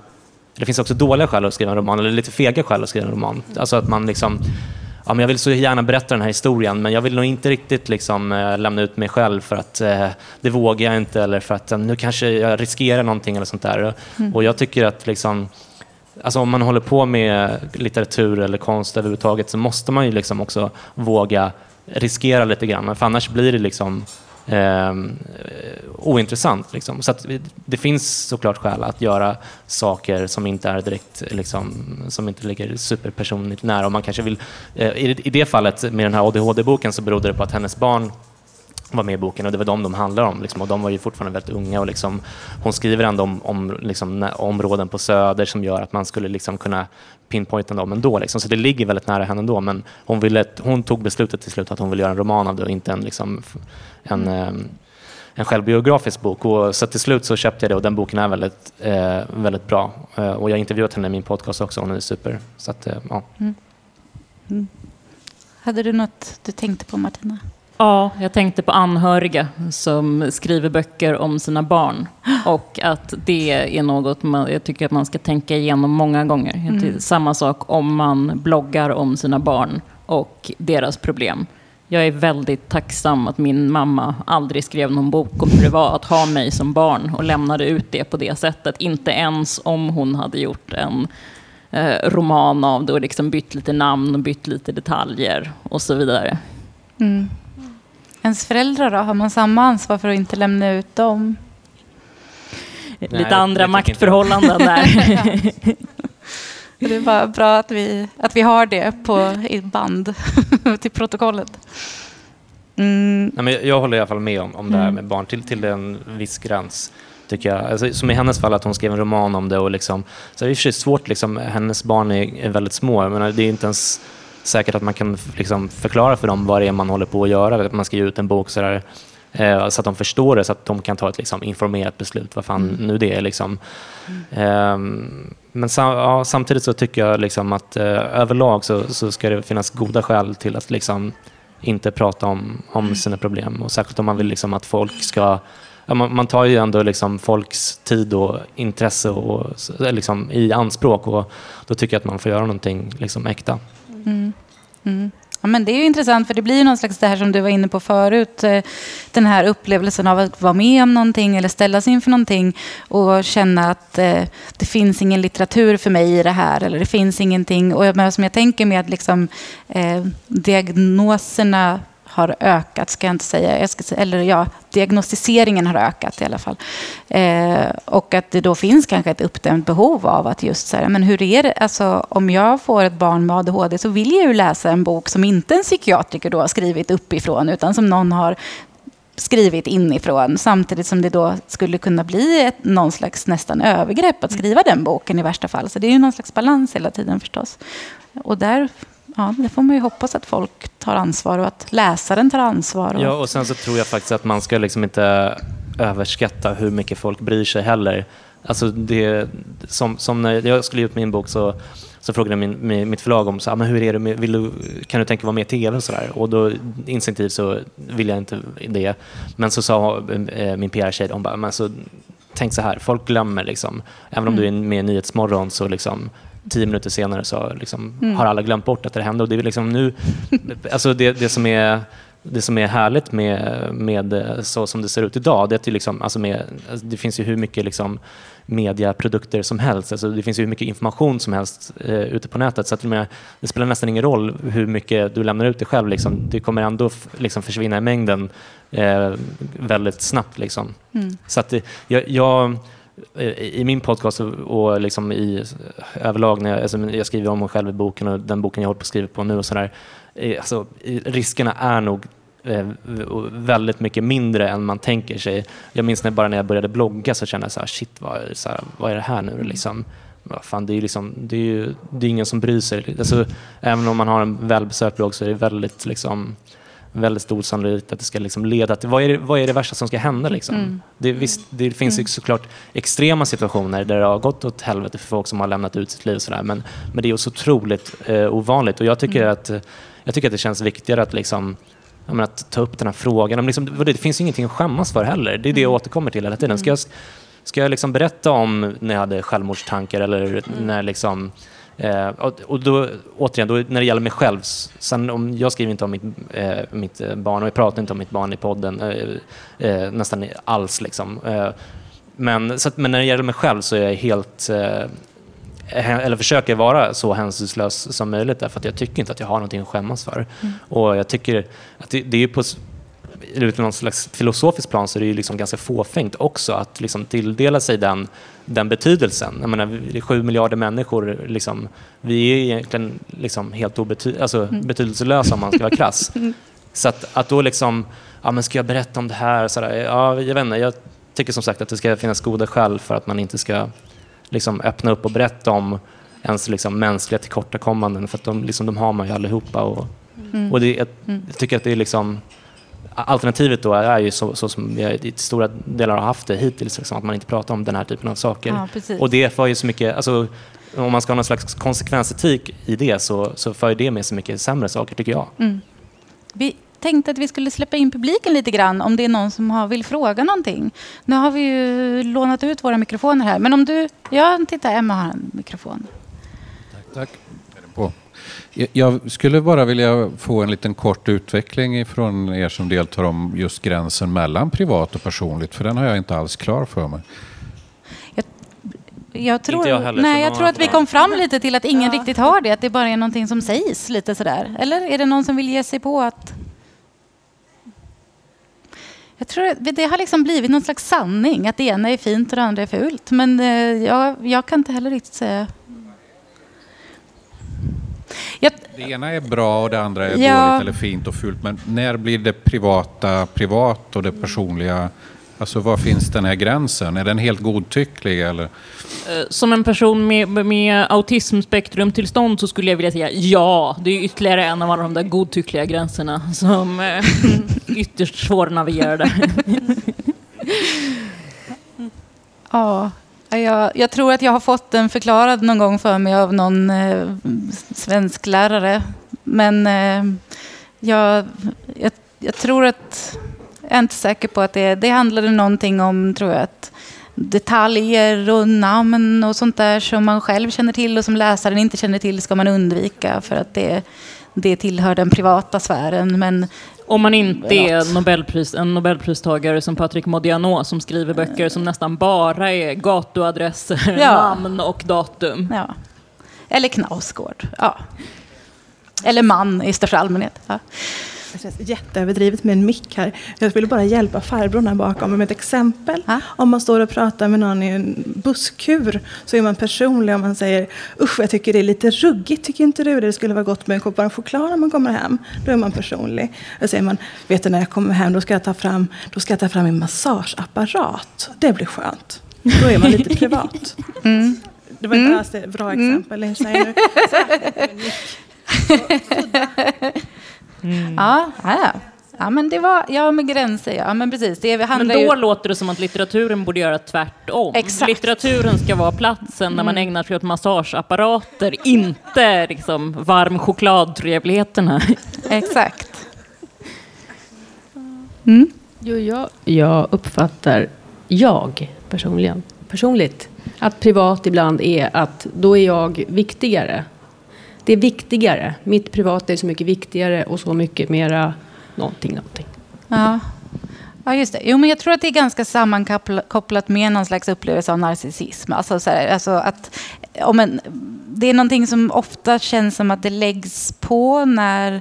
det finns också dåliga skäl att skriva en roman, eller lite fega skäl att skriva en roman. Alltså att man liksom, ja, men jag vill så gärna berätta den här historien, men jag vill nog inte riktigt liksom, eh, lämna ut mig själv för att eh, det vågar jag inte, eller för att nu kanske jag riskerar någonting eller sånt där. Och jag tycker att liksom, alltså om man håller på med litteratur eller konst överhuvudtaget så måste man ju liksom också våga riskera lite grann, för annars blir det liksom ehm, eh, ointressant. Liksom. Så att det finns såklart skäl att göra saker som inte är direkt, liksom, som inte ligger superpersonligt nära. Och man kanske vill, eh, i, I det fallet med den här ADHD-boken så berodde det på att hennes barn var med i boken och det var de de handlar om. Liksom, och de var ju fortfarande väldigt unga. Och liksom, hon skriver ändå om, om liksom, områden på Söder som gör att man skulle liksom, kunna pinpointa dem ändå. Liksom. Så det ligger väldigt nära henne ändå. Men hon, ville, hon tog beslutet till slut att hon ville göra en roman av det och inte en, liksom, en, ehm, en självbiografisk bok. Och så till slut så köpte jag det och den boken är väldigt, eh, väldigt bra. Eh, och jag har intervjuat henne i min podcast också. Hon är super. Så att, eh, ja. Hade du något du tänkte på, Martina? Ja, jag tänkte på anhöriga som skriver böcker om sina barn. Och att det är något man, jag tycker att man ska tänka igenom många gånger. Tycker Samma sak om man bloggar om sina barn och deras problem. Jag är väldigt tacksam att min mamma aldrig skrev någon bok om hur det var att ha mig som barn och lämnade ut det på det sättet. Inte ens om hon hade gjort en eh, roman av det och liksom bytt lite namn och bytt lite detaljer och så vidare. Mm. Ens föräldrar då? Har man samma ansvar för att inte lämna ut dem? Lite det- andra jag. maktförhållanden där. <laughs> Det var bra att vi, att vi har det på i band <laughs> till protokollet. Mm. Nej, men jag- jag håller i alla fall med om, om det här Mm. med barn till, till en viss gräns. tycker jag. Alltså, som i hennes fall, att hon skrev en roman om det. Och liksom, så det är svårt, liksom, hennes barn är, är väldigt små. Men det är inte ens säkert att man kan liksom, förklara för dem vad det är man håller på att göra. Att man ska ge ut en bok sådär, eh, så att de förstår det, så att de kan ta ett liksom, informerat beslut, vad fan mm. nu det är. Liksom. Mm. Eh, men sam, ja, samtidigt så tycker jag liksom att eh, överlag så, så, ska det finnas goda skäl till att liksom, inte prata om, om mm. sina problem. Och särskilt om man vill liksom, att folk ska Ja, man, man, tar ju ändå liksom folks tid och intresse och, liksom, i anspråk och då tycker jag att man får göra någonting liksom, äkta. Mm. Mm. Ja, men det är ju intressant för det blir ju någon slags det här som du var inne på förut. Eh, den här upplevelsen av att vara med om någonting eller ställas inför någonting och känna att eh, det finns ingen litteratur för mig i det här eller det finns ingenting. Och men som jag tänker med att liksom, eh, diagnoserna har ökat, ska jag inte säga. Jag ska säga eller ja, diagnostiseringen har ökat i alla fall. Eh, och att det då finns kanske ett uppdämt behov av att just säga, men hur är det, alltså om jag får ett barn med ADHD så vill jag ju läsa en bok som inte en psykiatriker då har skrivit uppifrån, utan som någon har skrivit inifrån samtidigt som det då skulle kunna bli ett, någon slags nästan övergrepp att skriva den boken i värsta fall. Så det är ju någon slags balans hela tiden förstås. Och där ja, det får man ju hoppas att folk tar ansvar och att läsaren tar ansvar. Och... Ja, och sen så tror jag faktiskt att man ska liksom inte överskatta hur mycket folk bryr sig heller. Alltså det, som, som när jag skulle ge ut min bok så, så frågade min, min, mitt förlag om så, ah, men hur är det med, vill du, kan du tänka vara med i tv och sådär? Och då instinktivt så vill jag inte det. Men så sa äh, min PR-tjej, hon bara, men så, tänk så här, folk glömmer liksom. Även om mm. du är med i Nyhetsmorgon så liksom, tio minuter senare så liksom mm. har alla glömt bort att det hände. Och det, är liksom nu, <laughs> alltså det, det, som är, det som är härligt med, med så som det ser ut idag, det, är att det, liksom, alltså med, alltså det finns ju hur mycket liksom mediaprodukter som helst. Alltså det finns ju hur mycket information som helst eh, ute på nätet. Så att det, det spelar nästan ingen roll hur mycket du lämnar ut dig själv. Liksom. Det kommer ändå liksom försvinna i mängden eh, väldigt snabbt. Liksom. Mm. Så att jag, jag i min podcast och liksom i överlag när jag, alltså jag skriver om mig själv i boken och den boken jag håller på att skriva på nu och sådär. Alltså, riskerna är nog eh, väldigt mycket mindre än man tänker sig. Jag minns när, bara när jag började blogga så kände jag så här, shit vad, så här, vad är det här nu liksom? Fan, det är ju liksom, det är ju, det är ingen som bryr sig. Alltså, även om man har en välbesökt blogg så är det väldigt liksom, väldigt stor sannolikhet att det ska liksom leda till... Vad är, det, vad är det värsta som ska hända? Liksom? Mm. Det, visst, det finns mm. såklart extrema situationer där det har gått åt helvete för folk som har lämnat ut sitt liv. Sådär, men, men det är så otroligt eh, ovanligt. Och jag tycker, mm. att, jag tycker att det känns viktigare att, liksom, menar, att ta upp den här frågan. Men liksom, det finns ju ingenting att skämmas för heller. Det är det jag mm. återkommer till hela tiden. Ska jag, ska jag liksom berätta om när jag hade självmordstankar eller mm. när liksom, Eh, och då, återigen, då, när det gäller mig själv, sen om, jag skriver inte om mitt, eh, mitt barn och jag pratar inte om mitt barn i podden eh, eh nästan alls. Liksom. Eh, men, så att, men när det gäller mig själv så är jag helt eh, eller försöker vara så hänsynslös som möjligt därför att jag tycker inte att jag har någonting att skämmas för. Mm. Och jag tycker att det, det är på ur någon slags filosofisk plan så är det ju liksom ganska fåfängt också att liksom tilldela sig den, den betydelsen. Jag menar, sju miljarder människor. Liksom, vi är egentligen liksom helt obety alltså, mm. betydelselösa om man ska vara <laughs> krass. Så att, att då liksom, ja men ska jag berätta om det här? Så där, ja, jag vet inte, jag tycker som sagt att det ska finnas goda skäl för att man inte ska liksom, öppna upp och berätta om ens liksom, mänskliga tillkortakommanden. För att de, liksom, de har man ju allihopa. Och, mm. och det, jag, mm. jag tycker att det är liksom alternativet då är ju så, så som vi i stora delar har haft det hittills, liksom, att man inte pratar om den här typen av saker. Ja, och det för ju så mycket, alltså, om man ska ha någon slags konsekvensetik i det så, så för det med sig mycket sämre saker tycker jag. Mm. Vi tänkte att vi skulle släppa in publiken lite grann om det är någon som har, vill fråga någonting. Nu har vi ju lånat ut våra mikrofoner här, men om du, ja titta Emma har en mikrofon. Tack, tack. Jag skulle bara vilja få en liten kort utveckling från er som deltar om just gränsen mellan privat och personligt, för den har jag inte alls klar för mig. Jag, jag tror, jag heller, nej, jag tror att vi kom fram lite till att ingen ja. riktigt har det, att det bara är någonting som sägs lite sådär. Eller är det någon som vill ge sig på att jag tror att det har liksom blivit någon slags sanning, att det ena är fint och det andra är fult. Men eh, jag, jag kan inte heller riktigt säga jag... Det ena är bra och det andra är ja. dåligt eller fint och fult. Men när blir det privata privat och det personliga Alltså var finns den här gränsen? Är den helt godtycklig eller? Eh, som en person med, med autismspektrumtillstånd så skulle jag vilja säga ja. Det är ytterligare en av alla de där godtyckliga gränserna som är <laughs> ytterst svårnavigerade. Ja, jag, jag tror att jag har fått den förklarad någon gång för mig av någon eh, svensk lärare. Men eh, jag, jag, jag, tror att... Jag är inte säker på att det... Det handlade någonting om, tror jag, att detaljer och namn och sånt där som man själv känner till och som läsaren inte känner till ska man undvika för att det, det tillhör den privata sfären. Men om man inte är Nobelpris, en Nobelpristagare som Patrick Modiano som skriver böcker som nästan bara är gatuadresser, <laughs> ja. namn och datum. Ja. Eller Knausgård. Ja. Eller man i största allmänhet. Ja. Det känns jätteöverdrivet med en mick här. Jag ville bara hjälpa farbrorn här bakom med ett exempel. Ha? Om man står och pratar med någon i en busskur så är man personlig om man säger usch jag tycker det är lite ruggigt, tycker inte du det skulle vara gott med en kopp varm choklad när man kommer hem? Då är man personlig. Då säger man, vet du när jag kommer hem då ska jag ta fram, då ska jag ta fram min massageapparat. Det blir skönt. Då är man lite privat. <laughs> Mm. Det var inte mm. alls ett bra mm. exempel. Mm. Nu. <laughs> Mm. Ja, ja. Ja, men det var, ja med gränser, ja men precis. Det men då ju... låter det som att litteraturen borde göra tvärtom. Exakt. Litteraturen ska vara platsen där man mm. ägnar sig åt massageapparater, inte liksom varm chokladtrevligheterna. Exakt. Mm. Jo, jag, jag uppfattar, jag personligen, personligt, att privat ibland är att då är jag viktigare det är viktigare. Mitt privata är så mycket viktigare och så mycket mera någonting, någonting. Ja. Ja, just det. Jo, men jag tror att det är ganska sammankopplat med någon slags upplevelse av narcissism. Alltså, så här, alltså att, om en, det är någonting som ofta känns som att det läggs på när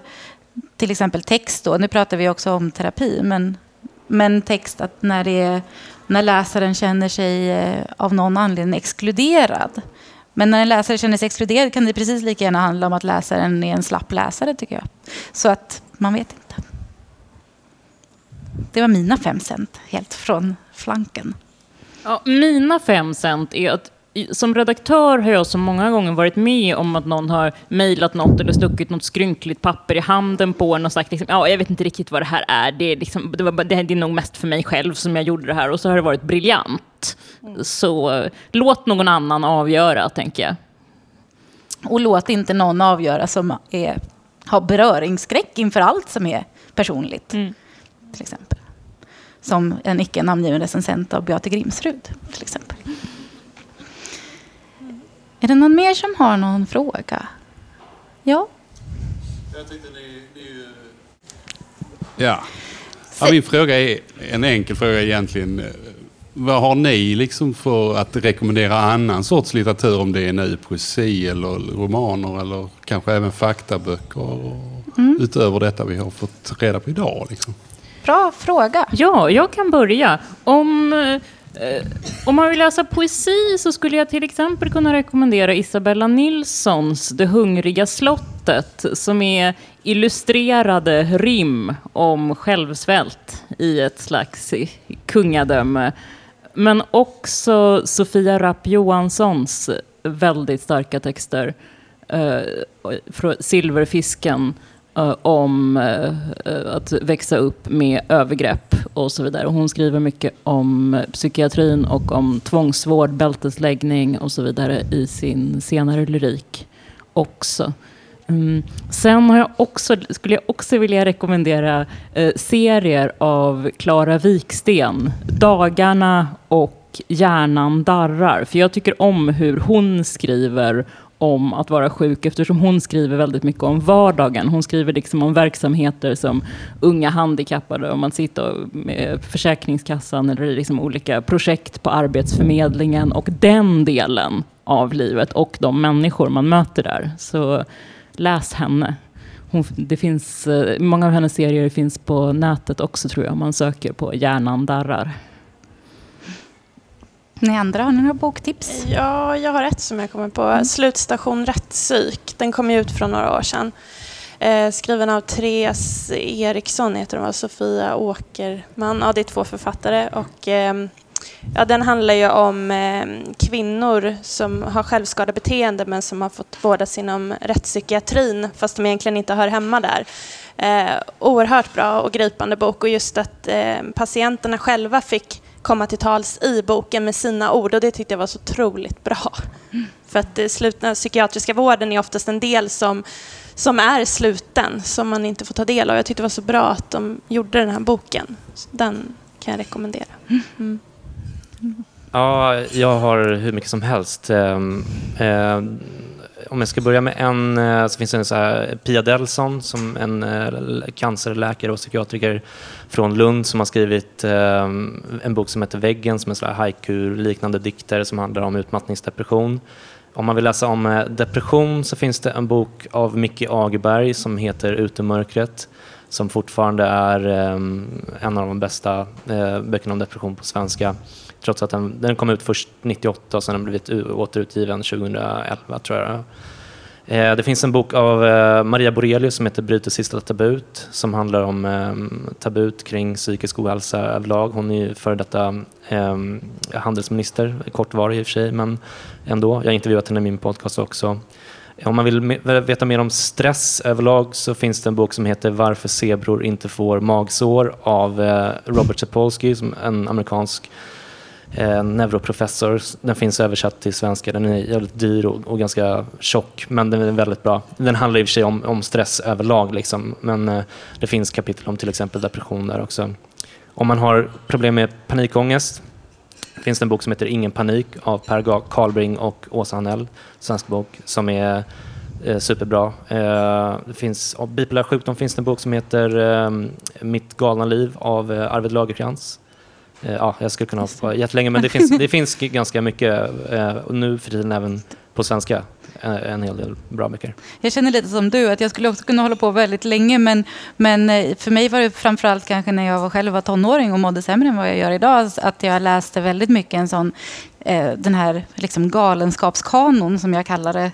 till exempel text, då, nu pratar vi också om terapi, men, men text att när, det är, när läsaren känner sig eh, av någon anledning exkluderad men när en läsare känner sig exkluderad kan det precis lika gärna handla om att läsaren är en slapp läsare, tycker jag. Så att man vet inte. Det var mina fem cent, helt från flanken. Ja, mina fem cent är att som redaktör har jag så många gånger varit med om att någon har mejlat något eller stuckit något skrynkligt papper i handen på en och sagt liksom, ja, jag vet inte riktigt vad det här är. Det är, liksom, det, var, det är nog mest för mig själv som jag gjorde det här och så har det varit briljant. Mm. Så låt någon annan avgöra, tänker jag. Och låt inte någon avgöra som är, har beröringsskräck inför allt som är personligt. Mm. Till exempel. Som en icke namngiven recensent av Beate Grimsrud. Till exempel. Är det någon mer som har någon fråga? Ja? Jag tyckte ni, ni... Ja. ja. Min fråga är en enkel fråga egentligen. Vad har ni liksom för att rekommendera annan sorts litteratur om det är nu poesi eller romaner eller kanske även faktaböcker mm. utöver detta vi har fått reda på idag? Liksom? Bra fråga. Ja, jag kan börja. Om Eh, om man vill läsa poesi så skulle jag till exempel kunna rekommendera Isabella Nilssons Det hungriga slottet som är illustrerade rim om självsvält i ett slags kungadöme. Men också Sofia Rapp Johanssons väldigt starka texter. Uh, Silverfisken uh, om uh, att växa upp med övergrepp och så vidare. hon skriver mycket om psykiatrin och om tvångsvård, bältesläggning och så vidare i sin senare lyrik också. Mm. Sen har jag också, skulle jag också vilja rekommendera eh, serier av Klara Viksten. Dagarna och Hjärnan darrar. För jag tycker om hur hon skriver om att vara sjuk eftersom hon skriver väldigt mycket om vardagen. Hon skriver liksom om verksamheter som unga handikappade, om man sitter med Försäkringskassan eller liksom olika projekt på Arbetsförmedlingen och den delen av livet och de människor man möter där. Så läs henne. Hon, det finns, eh, många av hennes serier finns på nätet också tror jag, om man söker på Hjärnan darrar. Ni andra, har ni några boktips? Ja, jag har ett som jag kommer på. Slutstation Rättspsyk. Den kom ut för några år sedan. Eh, skriven av Therese Eriksson heter hon, Sofia Åkerman. Ja, det är två författare. Och, eh, ja, den handlar ju om eh, kvinnor som har självskadebeteende men som har fått vårdas inom rättspsykiatrin fast de egentligen inte hör hemma där. Eh, oerhört bra och gripande bok och just att eh, patienterna själva fick komma till tals i boken med sina ord och det tyckte jag var så otroligt bra. Mm. För att eh, slutna psykiatriska vården är oftast en del som, som är sluten, som man inte får ta del av. Jag tyckte det var så bra att de gjorde den här boken. Så den kan jag rekommendera. Mm. Ja, jag har hur mycket som helst. Ehm, ehm, om jag ska börja med en eh, så finns det en så här, Pia Delson som en eh, cancerläkare och psykiatriker från Lund som har skrivit ehm, en bok som heter Väggen som är en haiku-liknande dikter som handlar om utmattningsdepression. Om man vill läsa om eh, depression så finns det en bok av Micke Agerberg som heter Utemörkret som fortfarande är en av de bästa böckerna om depression på svenska. Trots att den, den kom ut först 98 och sen har den blivit återutgiven 2011 tror jag. Eh, det finns en bok av eh, Maria Borelius som heter Bryter sista tabut som handlar om eh, tabut kring psykisk ohälsa överlag. Hon är ju före detta handelsminister, kortvarig i och för sig, men ändå. Jag har intervjuat henne i min podcast också. Om man vill veta mer om stress överlag så finns det en bok som heter Varför zebror inte får magsår av Robert Sapolsky, en amerikansk eh, neuroprofessor. Den finns översatt till svenska. Den är jävligt dyr och, och, ganska tjock, men den är väldigt bra. Den handlar i och för sig om, om stress överlag, liksom. men eh, det finns kapitel om till exempel depression där också. Om man har problem med panikångest finns det en bok som heter Ingen panik av Per Karlbring och Åsa Hanell, svensk bok, som är eh, superbra. Eh, det finns, av bipolär sjukdom finns det en bok som heter eh, Mitt galna liv av eh, Arvid Lagercrantz ja, jag skulle kunna ha på jättelänge, men det finns, <laughs> det finns ganska mycket, eh, och nu för tiden även på svenska, eh, en hel del bra böcker. Jag känner lite som du, att jag skulle också kunna hålla på väldigt länge, men, men för mig var det framförallt kanske när jag var själv var tonåring och mådde sämre än vad jag gör idag, att jag läste väldigt mycket en sån, den här liksom galenskapskanon som jag kallar det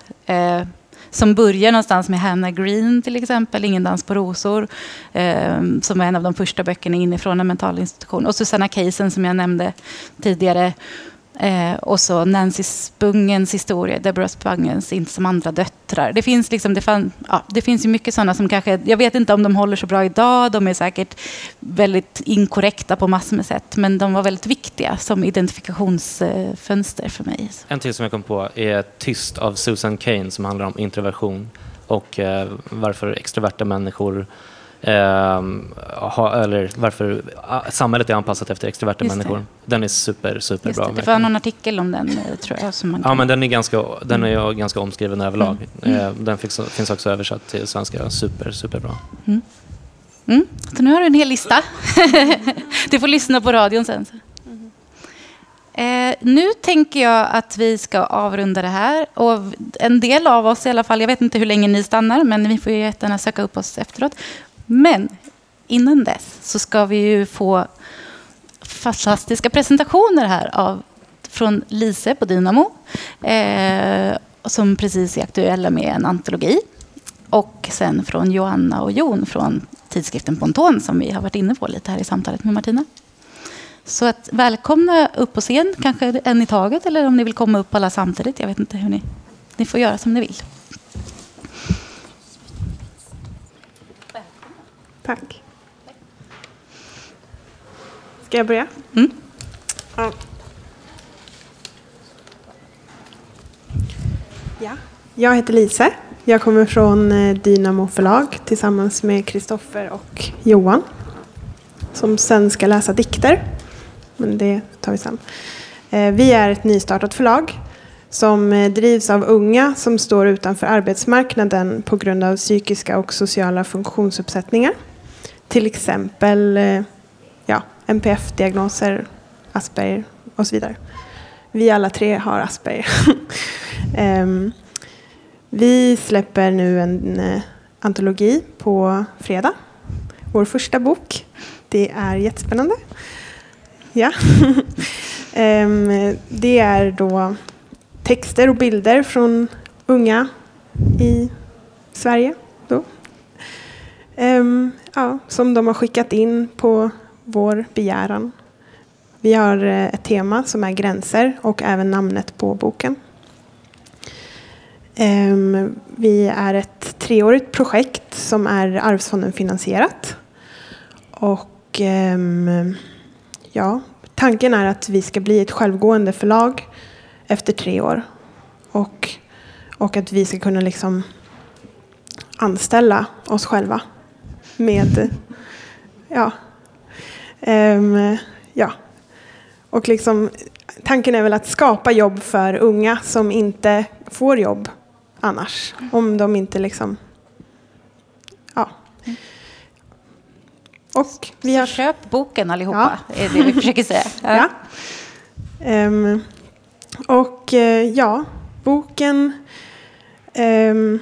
som börjar någonstans med Hannah Green till exempel, Ingen dans på rosor, eh, som är en av de första böckerna inifrån en mental institution. Och Susanna Kaysen som jag nämnde tidigare. Eh, och så Nancy Spungens historia, Deborah Spungens Inte som andra döttrar. Det finns, liksom, det, fan, ja, det finns ju mycket sådana som kanske, jag vet inte om de håller så bra idag, de är säkert väldigt inkorrekta på massor med sätt, men de var väldigt viktiga som identifikationsfönster för mig. En till som jag kom på är Tyst av Susan Kane som handlar om introversion och eh, varför extroverta människor Eh, ha, eller varför samhället är anpassat efter extroverta människor. Den är super, super bra. Det, det var någon artikel om den, eh, tror jag. Som man ja, men den är ganska, den är mm. ganska omskriven överlag. Mm. Eh, den finns, finns också översatt till svenska. Super, super bra. Mm. Mm. Så nu har du en hel lista. <laughs> du får lyssna på radion sen. Eh, nu tänker jag att vi ska avrunda det här. Och en del av oss i alla fall, jag vet inte hur länge ni stannar, men vi får ju jättegärna söka upp oss efteråt. Men innan dess så ska vi ju få fantastiska presentationer här av, från Lise på Dynamo. Eh, som precis är aktuella med en antologi. Och sen från Joanna och Jon från tidskriften Ponton som vi har varit inne på lite här i samtalet med Martina. Så att välkomna upp på scen, kanske en i taget eller om ni vill komma upp alla samtidigt. Jag vet inte hur ni... Ni får göra som ni vill. Tack. Ska jag börja? Mm. Ja. ja. Jag heter Lise. Jag kommer från eh, Dynamo förlag tillsammans med Kristoffer och Johan. Som sen ska läsa dikter. Men det tar vi sen. Eh, vi är ett nystartat förlag som eh, drivs av unga som står utanför arbetsmarknaden på grund av psykiska och sociala funktionsuppsättningar. Till exempel eh, ja, NPF-diagnoser, Asperger och så vidare. Vi alla tre har Asperger. um, <laughs> vi släpper nu en uh, antologi på fredag. Vår första bok. Det är jättespännande. Ja. um, <laughs> det är då texter och bilder från unga i Sverige. Um, ja, som de har skickat in på vår begäran. Vi har eh, ett tema som är gränser och även namnet på boken. Um, vi är ett treårigt projekt som är Arvsfonden finansierat. Och um, ja, tanken är att vi ska bli ett självgående förlag efter tre år. Och, och att vi ska kunna liksom anställa oss själva med ja, um, ja. Och liksom, tanken är väl att skapa jobb för unga som inte får jobb annars. Om de inte liksom... Ja. Och vi har... Så köp boken allihopa, ja. är det vi <laughs> försöker säga. Ja. Um, och uh, ja, boken... Um.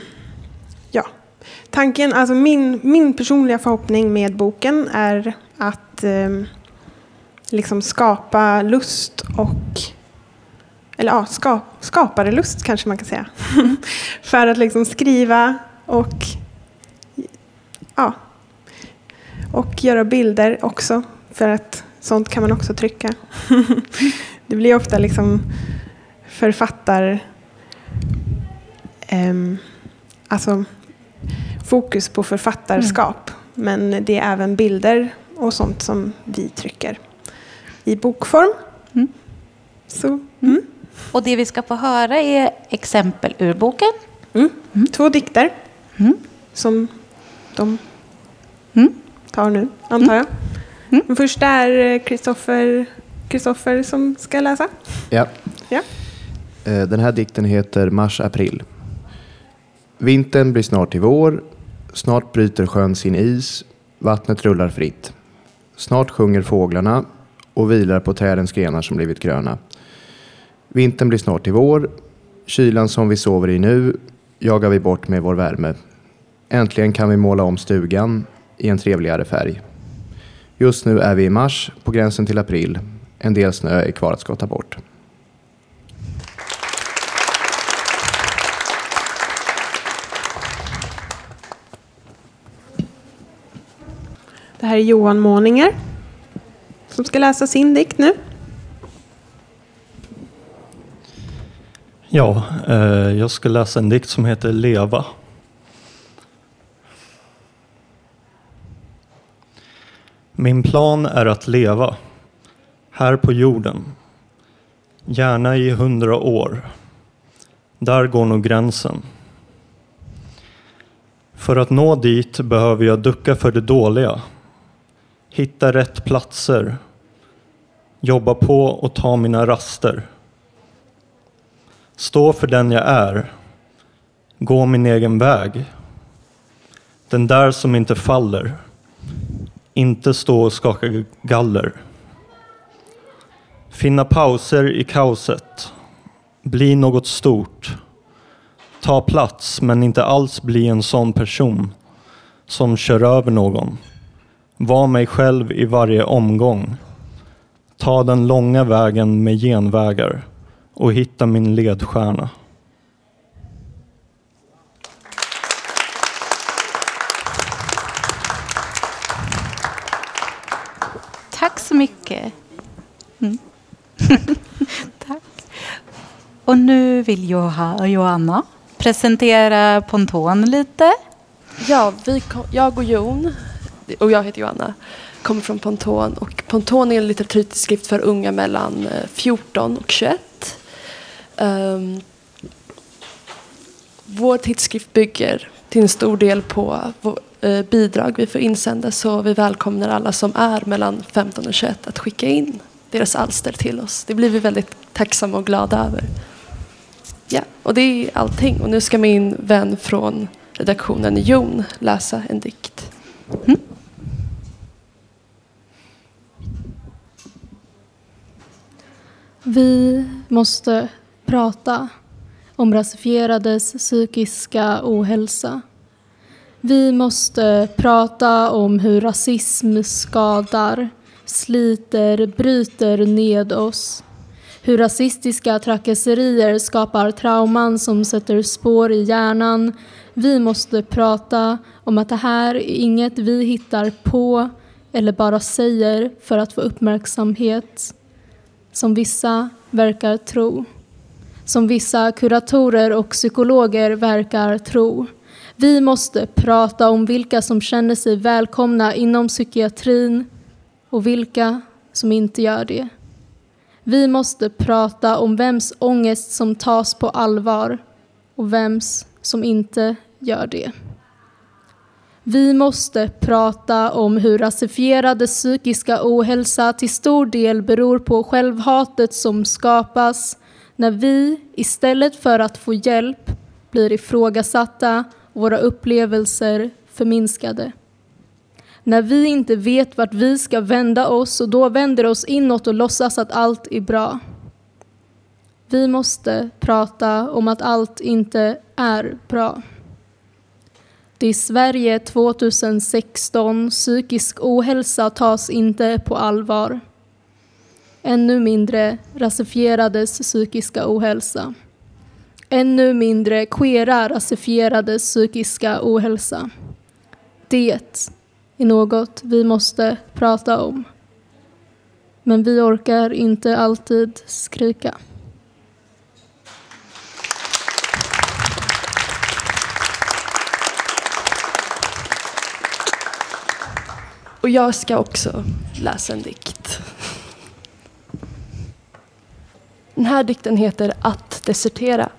Tanken, alltså min, min personliga förhoppning med boken är att um, liksom skapa lust och eller ja, ska, skapare lust kanske man kan säga. <laughs> för att liksom skriva och ja, och göra bilder också. För att sånt kan man också trycka. <laughs> det blir ofta liksom författar... Um, alltså fokus på författarskap. Mm. Men det är även bilder och sånt som vi trycker i bokform. Mm. Så, mm. Och det vi ska få höra är exempel ur boken. Mm. Mm. Två dikter mm. som de mm. tar nu, antar jag. Mm. Den första är Kristoffer som ska läsa. Ja. ja. Eh, den här dikten heter Mars-april. Vintern blir snart till vår. Snart bryter sjön sin is. Vattnet rullar fritt. Snart sjunger fåglarna och vilar på trädens grenar som blivit gröna. Vintern blir snart till vår. Kylan som vi sover i nu jagar vi bort med vår värme. Äntligen kan vi måla om stugan i en trevligare färg. Just nu är vi i mars, på gränsen till april. En del snö är kvar att skotta bort. Det här är Johan Måninger som ska läsa sin dikt nu. Ja, eh, jag ska läsa en dikt som heter Leva. Min plan är att leva här på jorden, gärna i hundra år. Där går nog gränsen. För att nå dit behöver jag ducka för det dåliga, hitta rätt platser, jobba på och ta mina raster. Stå för den jag är. Gå min egen väg. Den där som inte faller. Inte stå och skaka galler. Finna pauser i kaoset. Bli något stort. Ta plats men inte alls bli en sån person som kör över någon. Var mig själv i varje omgång. Ta den långa vägen med genvägar och hitta min ledstjärna. Tack så mycket. Mm. <laughs> Tack. Och nu vill Johanna presentera Ponton lite. Ja, vi, jag och Jon, och jag heter Joanna. kommer från Ponton. Och Ponton är en litteraturtidskrift för unga mellan eh, 14 och 21. Um, ehm, vår tidskrift bygger till en stor del på eh, bidrag vi får insända så vi välkomnar alla som är mellan 15 och 21 att skicka in deras alster till oss. Det blir vi väldigt tacksamma och glada över. Ja, och det är allting. Och nu ska min vän från redaktionen Jon läsa en dikt. Mm. Vi måste prata om rasifierades psykiska ohälsa. Vi måste prata om hur rasism skadar, sliter, bryter ned oss. hur rasistiska trakasserier skapar trauman som sätter spår i hjärnan. Vi måste prata om att det här är inget vi hittar på eller bara säger för att få uppmärksamhet, som vissa verkar tro. Som vissa kuratorer och psykologer verkar tro. Vi måste prata om vilka som känner sig välkomna inom psykiatrin och vilka som inte gör det. Vi måste prata om vems ångest som tas på allvar och vems som inte gör det. Vi måste prata om hur rasifierade psykiska ohälsa till stor del beror på självhatet som skapas när vi istället för att få hjälp blir ifrågasatta och våra upplevelser förminskade. När vi inte vet vart vi ska vända oss och då vänder oss inåt och låtsas att allt är bra. Vi måste prata om att allt inte är bra. Det Sverige 2016. Psykisk ohälsa tas inte på allvar. Ännu mindre rasifierades psykiska ohälsa. Ännu mindre queera rasifierades psykiska ohälsa. Det är något vi måste prata om. Men vi orkar inte alltid skrika. Och jag ska också läsa en dikt. Den här dikten heter Att desertera.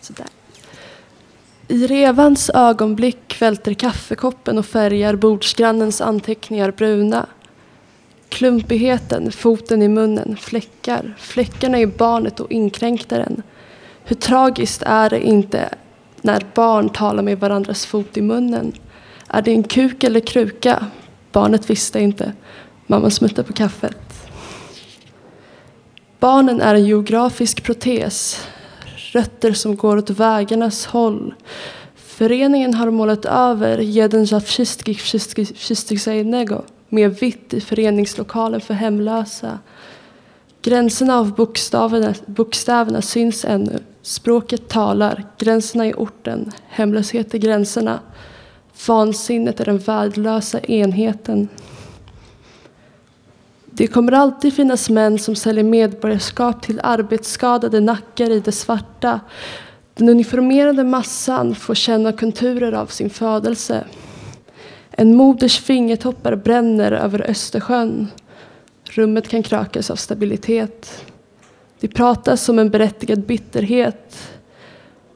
Sådär. I revans ögonblick välter kaffekoppen och färgar bordsgrannens anteckningar bruna. Klumpigheten, foten i munnen, fläckar. Fläckarna i barnet och inkräktaren. Hur tragiskt är det inte när barn talar med varandras fot i munnen? Är det en kuk eller kruka? Barnet visste inte. Mamma smuttade på kaffet. Barnen är en geografisk protes. Rötter som går åt vägarnas håll. Föreningen har målat över jeden nego med vitt i föreningslokalen för hemlösa. Gränserna av bokstäverna, bokstäverna syns ännu. Språket talar, gränserna är orten, hemlöshet är gränserna. Vansinnet är den värdelösa enheten. Det kommer alltid finnas män som säljer medborgarskap till arbetsskadade nackar i det svarta. Den uniformerade massan får känna konturer av sin födelse. En moders fingertoppar bränner över Östersjön. Rummet kan krökas av stabilitet. Det pratas om en berättigad bitterhet.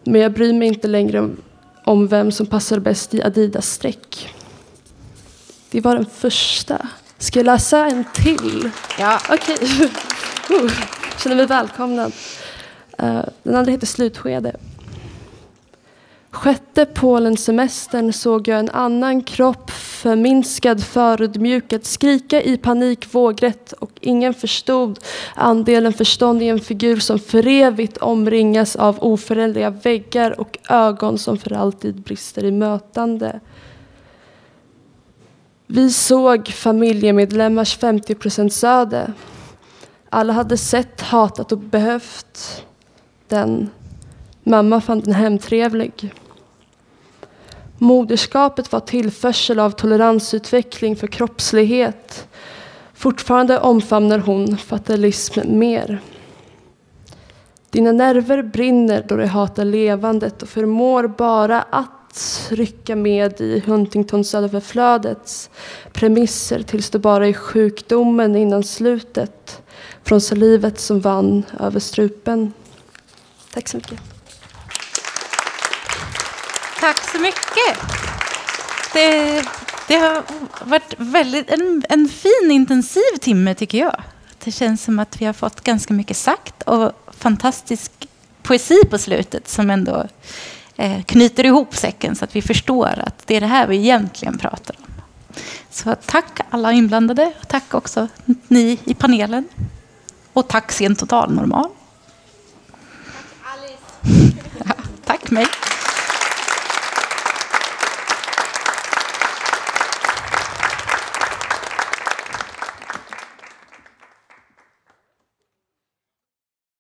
Men jag bryr mig inte längre om vem som passar bäst i Adidas-streck. Det var den första. Ska jag läsa en till? Ja. Okej. <laughs> Okay. Uh, känner mig välkomnad. Uh, den andra heter Slutskede. Sjätte Polensemestern såg jag en annan kropp förminskad, förödmjukad, skrika i panik vågrätt och ingen förstod andelen förstånd i en figur som för evigt omringas av oföränderliga väggar och ögon som för alltid brister i mötande. Vi såg familjemedlemmars 50% öde. Alla hade sett, hatat och behövt den. Mamma fann den hemtrevlig. Moderskapet var tillförsel av toleransutveckling för kroppslighet. Fortfarande omfamnar hon fatalism mer. Dina nerver brinner då du hatar levandet och förmår bara att rycka med i Huntingtons överflödets premisser tills du bara är sjukdomen innan slutet från salivet som vann över strupen. Tack så mycket. Tack så mycket. Det, det har varit väldigt, en, en fin intensiv timme tycker jag. Det känns som att vi har fått ganska mycket sagt och fantastisk poesi på slutet som ändå eh, knyter ihop säcken så att vi förstår att det är det här vi egentligen pratar om. Så tack alla inblandade och tack också ni i panelen. Och tack Sen Totalnormal. Tack Alice. <laughs> Ja, tack mig.